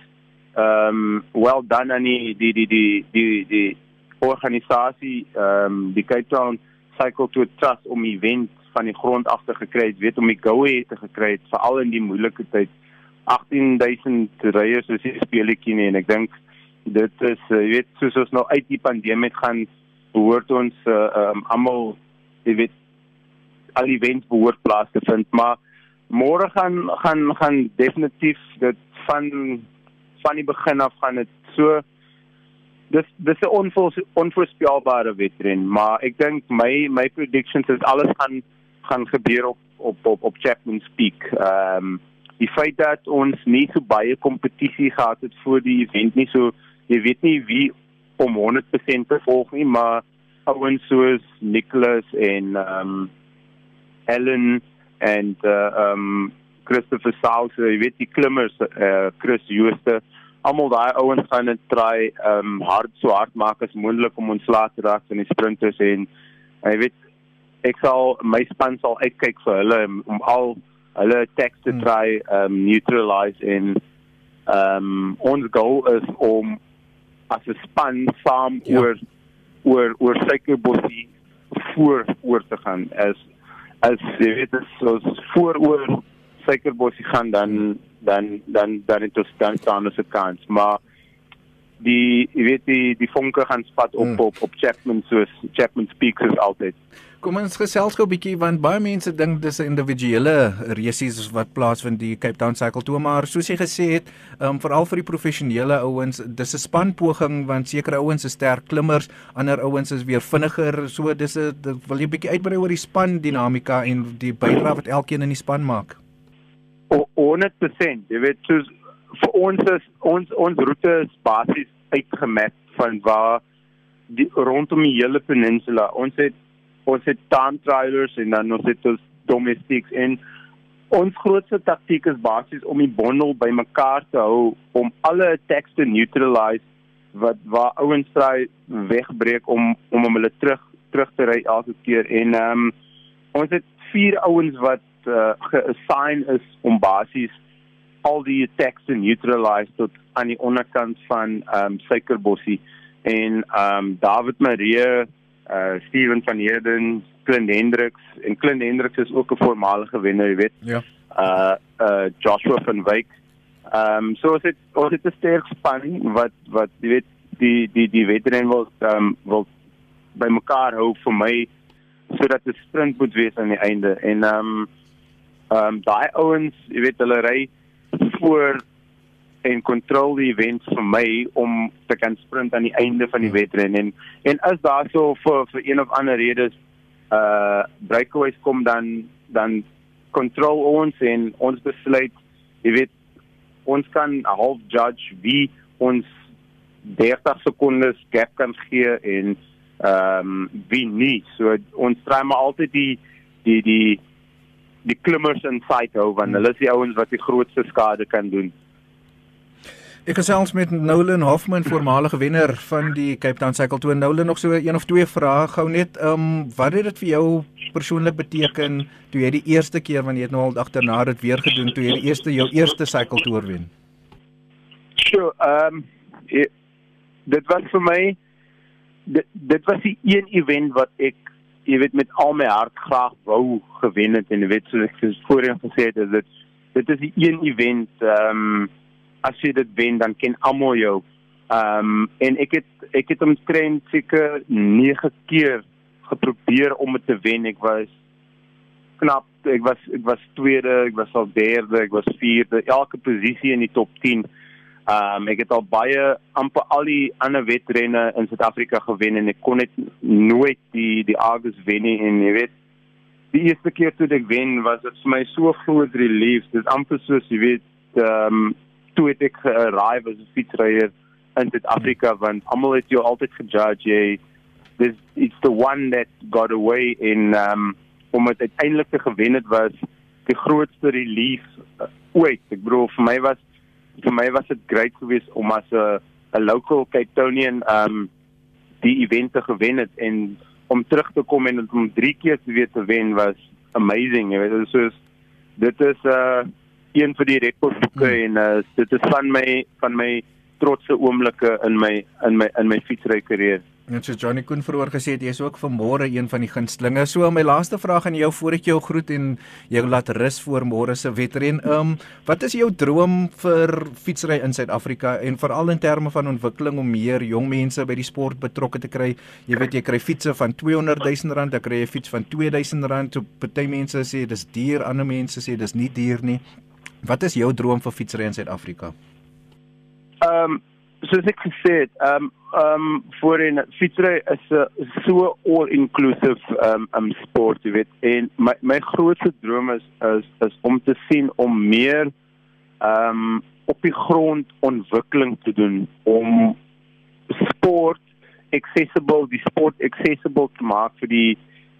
S3: ehm um, well done aan die die die die die die organisasie ehm um, die Cape Town Cycle to Trust om die event van die grond af te gekry het, weet om die goue te gekry het veral in die moeilike tyd. 18000 ryers is nie speletjie nie en ek dink dit is uh, jy weet soos ons nou uit die pandemie gaan behoort ons uh, um, almal jy weet al events behoort plaas te vind maar môre gaan gaan gaan definitief dit van van die begin af gaan dit so dis dis 'n onvoors, onvoorspelbare wedren maar ek dink my my predictions is alles gaan gaan gebeur op op op, op Chapman Peak. Ehm um, die feit dat ons nie so baie kompetisie gehad het voor die event nie so jy weet nie wie om 100% te volg nie, maar ouens soos Nicholas en ehm um, Ellen en uh um Christopher South, jy weet die klimmers uh Chris Jooste, almal daai ouens gaan net try um hard so hard maak as moontlik om ons laat raak in die sprinters en jy weet ek sal my span sal uitkyk vir hulle om al hulle attacks te hmm. try um neutralize en um ons goal is om as 'n span saam ja. oor oor oor suikerbossie voor oor te gaan as as jy weet as ons voor oor suikerbossie gaan dan dan dan dan het ons dan staan ons 'n kans. Maar die jy weet die die vonke gaan spat op hmm. op op Chapman soos Chapman speaks is altyd
S1: Kom ons gesels gou 'n bietjie want baie mense dink dis 'n individuele resies wat plaasvind die Cape Town Cycle Tour maar soos jy gesê het, um, veral vir die professionele ouens, dis 'n spanpoging want sekere ouens is sterk klimmers, ander ouens is weer vinniger, so dis 'n wil jy 'n bietjie uitbrei oor die span dinamika en die bydrae wat elkeen in die span maak.
S3: O 100%, jy weet soos vir ons is ons ons roete is basies uitgemap van waar die rondom die hele peninsula. Ons het ons het time trailers en dan ons het ons domestics en ons grootste taktiek is basies om die bondel bymekaar te hou om alle attacks te neutralize wat waar ouens try wegbreek om om om hulle terug terug te ry elke keer en ehm um, ons het vier ouens wat uh, geassign is om basies al die attacks te neutralize tot aan die onderkant van ehm um, Suikerbossie en ehm um, David Marie uh Steven van Heerden, Clint Hendricks en Clint Hendricks is ook 'n voormalige wenner, jy weet.
S1: Ja.
S3: Uh uh Joshua van Wyk. Ehm um, so is dit ons het 'n sterk span wat wat jy weet die die die veteran wil ehm um, wil bymekaar hou vir my sodat dit sprint moet wees aan die einde en ehm um, ehm um, daai ouens, jy weet hulle ry voor en kontrol die event vir my om te kan sprint aan die einde van die ja. wedren en en as daar so vir vir een of ander redes uh breakaways kom dan dan kontrol ons en ons besluit jy weet ons kan half judge wie ons 30 sekondes gap kan gee en ehm um, wie nie so ons try maar altyd die die die die klimmers in sight hou want hulle is die ouens wat die grootste skade kan doen
S1: Ek gesels met Nolan Hoffman, voormalige wenner van die Cape Town Cycle Tour. Nolan nog so een of twee vrae gou net. Ehm um, wat het dit vir jou persoonlik beteken toe jy die eerste keer wanneer jy het nou al agterna dit weer gedoen toe jy die eerste jou eerste Cycle Tour wen?
S3: Sure, ehm um, dit was vir my dit, dit was die een event wat ek jy weet met al my hart graag wou gewen het en jy weet soos ek voorheen gesê het is dit dit is die een event ehm um, as jy dit wen dan ken almal jou. Ehm um, en ek het ek het omtrent seker 9 keer geprobeer om dit te wen. Ek was knap, ek was ek was tweede, ek was al derde, ek was vierde, elke posisie in die top 10. Ehm um, ek het al baie amper al die ander wedrenne in Suid-Afrika gewen en ek kon net nooit die die Argus wen nie en jy weet die eerste keer toe ek wen was dit vir my so groot relief. Dit amper soos jy weet ehm um, toe het ek gearrive as 'n fietsryer in Suid-Afrika want almal het jou altyd gejudge jy this it's the one that got away in um om dit uiteindelik te gewen het was die grootste relief uh, ooit ek bedoel vir my was vir my was dit great geweest om as 'n 'n local Cape Townian um die event te gewen het. En om terug te kom en om drie keer te weer te wen was amazing jy weet. So is dit is uh een van die rekordboeke hmm. en uh dit is van my van my trotse oomblikke in my in my in my fietsry karier
S1: Net so Johnny Koen vroeër gesê het jy is ook vanmôre een van die gunstlinge. So my laaste vraag aan jou voor ek jou groet en jou laat rus voor môre se wedren. Ehm um, wat is jou droom vir fietsry in Suid-Afrika en veral in terme van ontwikkeling om meer jong mense by die sport betrokke te kry? Jy weet jy kry fietses van 200 000 rand, dan kry jy 'n fiets van 2000 rand. So party mense sê dis duur, ander mense sê dis nie duur nie. Wat is jou droom vir fietsry in Suid-Afrika?
S3: Ehm um, soos ek gesê het, ehm um, um, voor in fietsry is 'n so all inclusive ehm um, um, sport, jy weet. En my my grootste droom is is is om te sien om meer ehm um, op die grond ontwikkeling te doen om sport accessible, die sport accessible te maak vir die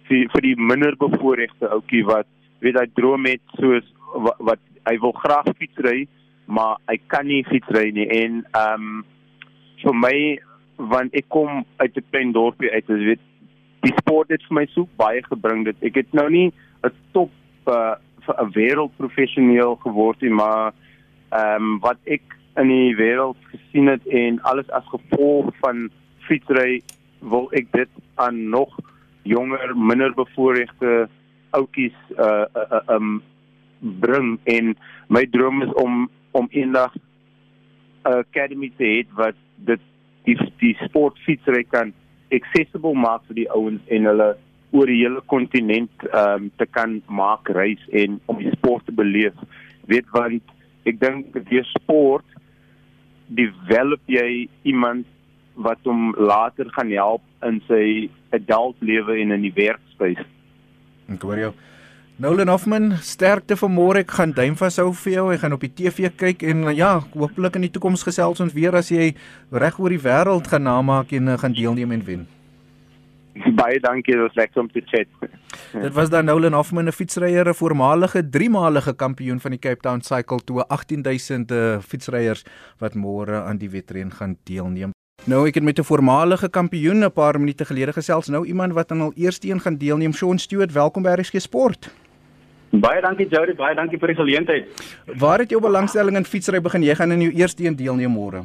S3: vir, vir die minder bevoorregte ouetjie wat weet hy droom het soos wat, wat hy wil graag fietsry maar hy kan nie fietsry nie en ehm um, vir my want ek kom uit 'n klein dorpie uit as weet die sport het vir my so baie gebring dit ek het nou nie 'n top uh, vir 'n wêreldprofessioneel geword nie maar ehm um, wat ek in die wêreld gesien het en alles as gevolg van fietsry wil ek dit aan nog jonger minder bevoorregte ouetjies uh, uh, uh um bring. En my droom is om om eendag 'n academy te hê wat dit die die sportfietsry kan accessible maak vir die ouens en hulle oor die hele kontinent ehm um, te kan maak reis en om die sport te beleef. Weet want ek dink die sport develop jy iemand wat hom later gaan help in sy adult lewe en in die werkspace.
S1: Ek hoor jou. Nolan Hoffman, sterkte vir môre. Ek gaan duim vashou vir jou. Ek gaan op die TV kyk en ja, hopelik in die toekoms gesels ons weer as jy reg oor die wêreld gaan namaak en uh, gaan deelneem en wen.
S3: Baie dankie, dit was lekker om te chat.
S1: Dit was dan Nolan Hoffman, 'n fietsryer, 'n voormalige 3-malige kampioen van die Cape Town Cycle Tour, 18000 uh, fietsryers wat môre aan die wedren gaan deelneem. Nou ek het met 'n voormalige kampioen 'n paar minute gelede gesels, nou iemand wat aan al eerste een gaan deelneem, Shaun Stewart, welkom by RSG Sport.
S4: Baie dankie Jody, baie dankie vir die geleentheid.
S1: Waar het jou belangstelling in fietsry begin? Jy gaan in jou eerste een deelneem môre.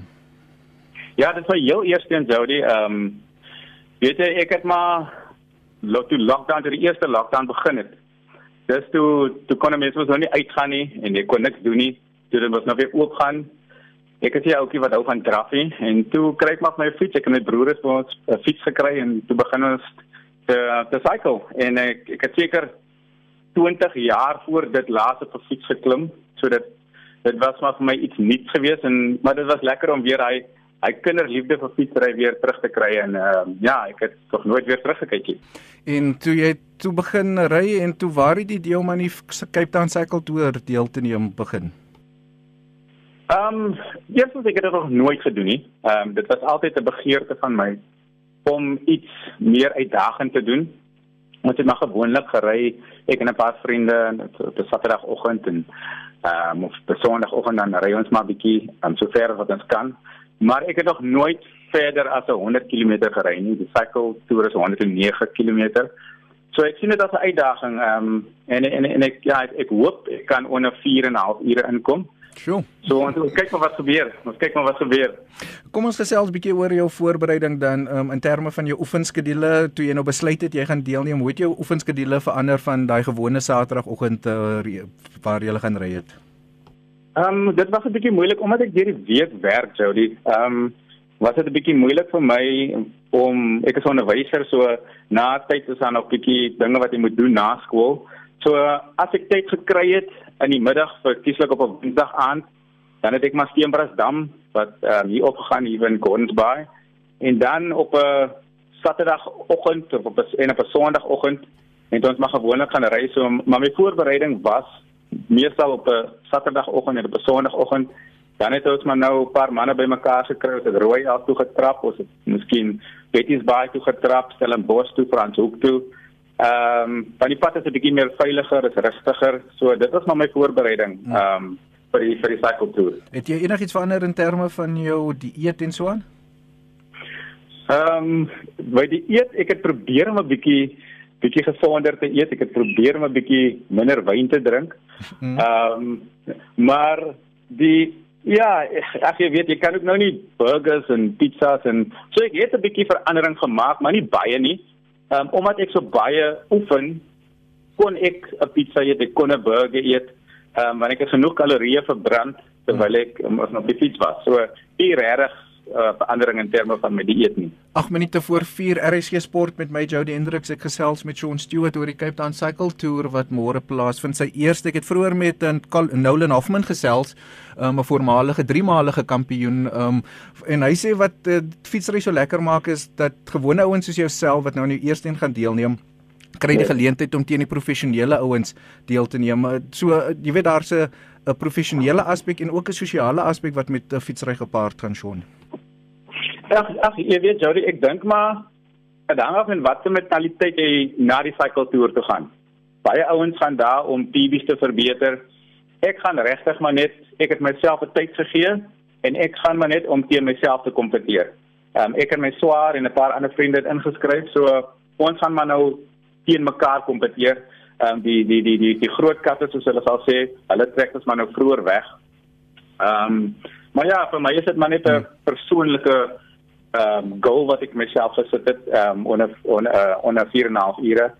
S4: Ja, dit was heel eerste een Jody. Ehm um, weet jy, ek het maar loop toe lockdown, toe die eerste lockdown begin het. Dis toe toe kon mense mos nou nie uitgaan nie en jy kon niks doen nie. Toe dit mos nou weer oop gaan. Ek het hier ouetjie wat hou van draffie en toe kry ek maar my fiets. Ek en my broer het ons 'n fiets gekry en toe begin ons te te cycle en ek ek het seker 20 jaar voor dit laas op 'n fiets geklim, so dit dit was maar vir my iets nuuts geweest en maar dit was lekker om weer hy hy kinderliefde vir fietsry weer terug te kry en uh, ja, ek het nog nooit weer teruggekyk nie.
S1: En toe jy toe begin ry en toe waar het die deel man die Cape Town Cycle Tour deel te neem begin?
S4: Ehm, um, eers het ek dit nog nooit gedoen nie. Ehm um, dit was altyd 'n begeerte van my om iets meer uitdagend te doen ons het maar gewoonlik gery. Ek en 'n paar vriende op 'n Saterdagoggend en ehm um, op Sondagoggend dan ry ons maar bietjie um, so ver wat ons kan. Maar ek het nog nooit verder as 'n 100 km gery nie. Die cycle tour is 109 km so ek sien dit as 'n uitdaging ehm um, en, en en ek ja ek, ek hoop ek kan onder 4 en 'n half ure inkom
S1: Sjoe.
S4: So ons kyk maar wat gebeur. Ons kyk maar wat gebeur.
S1: Kom ons gesels 'n bietjie oor jou voorbereiding dan um, in terme van jou oefenskedule toe jy nou besluit het jy gaan deelneem. Hoe het jou oefenskedule verander van daai gewone Saterdagoggend uh, waar jy gaan ry het?
S4: Ehm um, dit was 'n bietjie moeilik omdat ek deur die week werk, Jody. Ehm um, was dit 'n bietjie moeilik vir my om ek is 'n onderwyser so na tyd is daar nog bietjie dinge wat jy moet doen na skool. So as ek tyd gekry het in die middag vir kieslik op 'n Woensdag aand, dan het ek maar Steenbrasdam wat um, hier opgegaan hier in Gordons Bay. En dan op 'n Saterdagoggend of op 'n en op 'n Sondagoggend en ons maar gewoonlik gaan ry. So maar my voorbereiding was meestal op 'n Saterdagoggend en op 'n Sondagoggend. Dan het ons maar nou 'n paar manne bymekaar gekry, het rooi af toe getrap, ons het miskien Betty's Bay toe getrap, Stellenbosch toe, Franshoek toe. Ehm um, van die pad is 'n bietjie meer veiliger, is rustiger. So dit was maar my voorbereiding
S1: Hmm.
S4: ehm um, vir die vir die cycle tour.
S1: Het jy enigiets verander in terme van jou dieet en so aan?
S4: Ehm um, by die eet, ek het probeer om 'n bietjie bietjie gesonder te eet. Ek het probeer om 'n bietjie minder wyn te drink.
S1: Hmm.
S4: Ehm um, maar die ja, as jy weet, jy kan ook nou nie burgers en pizzas en so ek het 'n bietjie verandering gemaak, maar nie baie nie. Ehm um, omdat ek so baie oefen, kon ek 'n pizza eet, ek kon 'n burger eet. Ehm um, want ek het genoeg kalorieë verbrand terwyl ek um, op die fiets was. So, die regtig uh, verandering in terme van my dieet nie.
S1: 8 minute voor 4 RSG Sport met my Jody Hendricks. Ek gesels met Shaun Stewart oor die Cape Town Cycle Tour wat môre plaasvind. Sy eerste, ek het vroeër met 'n Nolan Hoffman gesels, um, 'n voormalige driemalige kampioen. Um, en hy sê wat uh, fietsry so lekker maak is dat gewone ouens soos jouself wat nou in die eerste een gaan deelneem kry die geleentheid om teen die professionele ouens deel te neem. So jy weet daar's 'n 'n professionele aspek en ook 'n sosiale aspek wat met uh, fietsry gepaard gaan, Shaun.
S4: Ag ag jy weet Jody, ek dink maar hang af van watter mentaliteit jy na die cycle tour toe gaan. Baie ouens gaan daar om PB's te verbeter. Ek gaan regtig maar net ek het myself 'n tyd gegee en ek gaan maar net om teen myself te kompeteer. Ehm um, ek en my swaar en 'n paar ander vriende het ingeskryf, so ons gaan maar nou teen mekaar kompeteer. Ehm um, die die die die die groot katte soos hulle sal sê, hulle trek ons maar nou vroeër weg. Ehm um, maar ja, vir my is dit maar net 'n persoonlike ehm um, goal wat ek myself gesit het ehm um, onder onder uh, onder 4 en 'n half ure.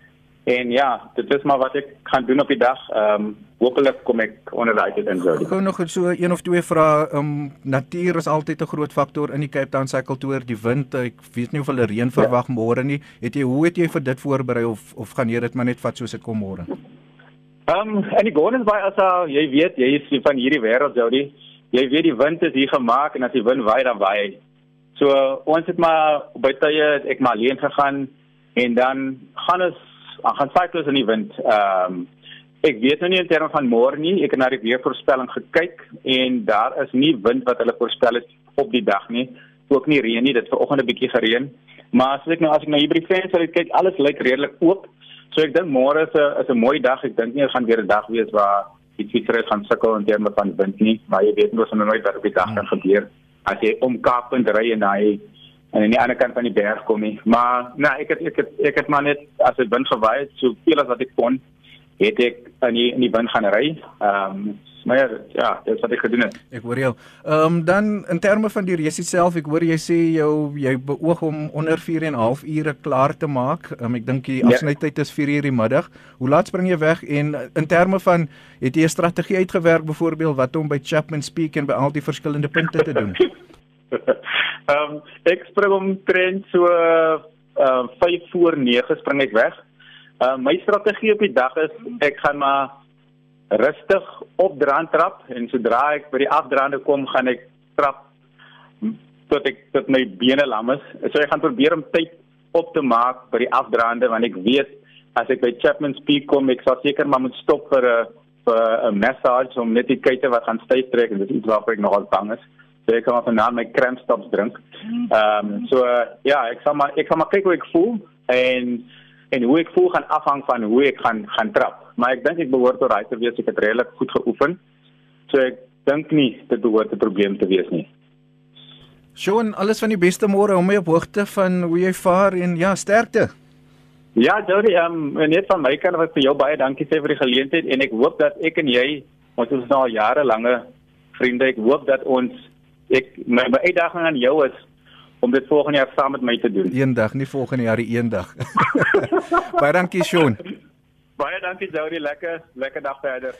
S4: En ja, dit is maar wat ek gaan doen op die dag. Ehm um, hopelik kom ek onder daai tyd in so.
S1: Ek gou nog so een of twee vrae. Um natuur is altyd 'n groot faktor in die Cape Town Cycle Tour. Die wind, ek weet nie of hulle reën verwag ja. môre nie. Het jy hoe het jy vir dit voorberei of of gaan jy dit maar net vat soos dit kom môre?
S4: Ehm um, en die Gordons Bay as uh, jy weet, jy is van hierdie wêreld, Jody. Jy weet die wind is hier gemaak en as die wind waai dan waai hy. So uh, ons het maar by tye ek maar alleen gegaan en dan gaan ons gaan cycles in die wind. Ehm um, ek weet nou nie in terme van môre nie. Ek het na die weervoorspelling gekyk en daar is nie wind wat hulle voorspel het op die dag nie. Ook nie reën nie. Dit vanoggend 'n bietjie gereën. Maar as ek nou as ek nou hier by die venster kyk, alles lyk redelik oop. So ek dink môre is 'n is 'n mooi dag. Ek dink nie dit gaan weer 'n dag wees waar die fietsry gaan sukkel in terme van wind nie, maar jy weet mos nou nooit wat op die dag kan gebeur as jy om Kaappunt ry en daai en aan die ander kant van die berg kom nie. Maar nee, ek het ek het ek het maar net as dit wind gewaai het, so veel as wat ek kon, het ek in die in die wind gaan ry. Ehm um, maar ja, ja, dis wat ek gedoen het.
S1: Ek hoor jou. Ehm um, dan in terme van die race self, ek hoor jy sê jou jy beoog om onder 4 en 'n half ure klaar te maak. Um, ek dink die
S4: Ja.
S1: afsnytyd is 4 uur die middag. Hoe laat spring jy weg en in terme van het jy 'n strategie uitgewerk byvoorbeeld wat om by Chapman Peak en by al die verskillende punte te doen?
S4: Ehm um, ek spring omtrent so ehm uh, 5 voor 9 spring ek weg. Ehm uh, my strategie op die dag is ek gaan maar rustig op draand trap en sodra ek by die afdraande kom gaan ek trap tot ek tot my bene lam is. So ek gaan probeer om tyd op te maak by die afdraande want ek weet as ek by Chapman's Peak kom ek sal seker maar moet stop vir 'n vir 'n massage om net die kuite wat gaan styf trek en dit is iets waarvoor ek nogal bang is. So ek kan vanaand my cramp stops drink. Ehm um, so uh, ja, ek sal maar ek gaan maar kyk hoe ek voel en en hoe ek voel gaan afhang van hoe ek gaan gaan trap. Maar ek dink ek behoort tot te wees ek het redelik goed geoefen. So ek dink nie dit behoort 'n probleem te wees nie.
S1: Shaun, alles van die beste môre om my op hoogte van hoe jy vaar en ja, sterkte.
S4: Ja, Jody, ehm um, net van my kant wat vir jou baie dankie sê vir die geleentheid en ek hoop dat ek en jy ons is nou al jarelange vriende. Ek hoop dat ons ek my, my uitdaging aan jou is om dit volgende jaar saam met my te doen.
S1: Eendag, nie volgende jaar die eendag. baie dankie Shaun.
S4: Baie dankie Jody, lekker lekker dag verder.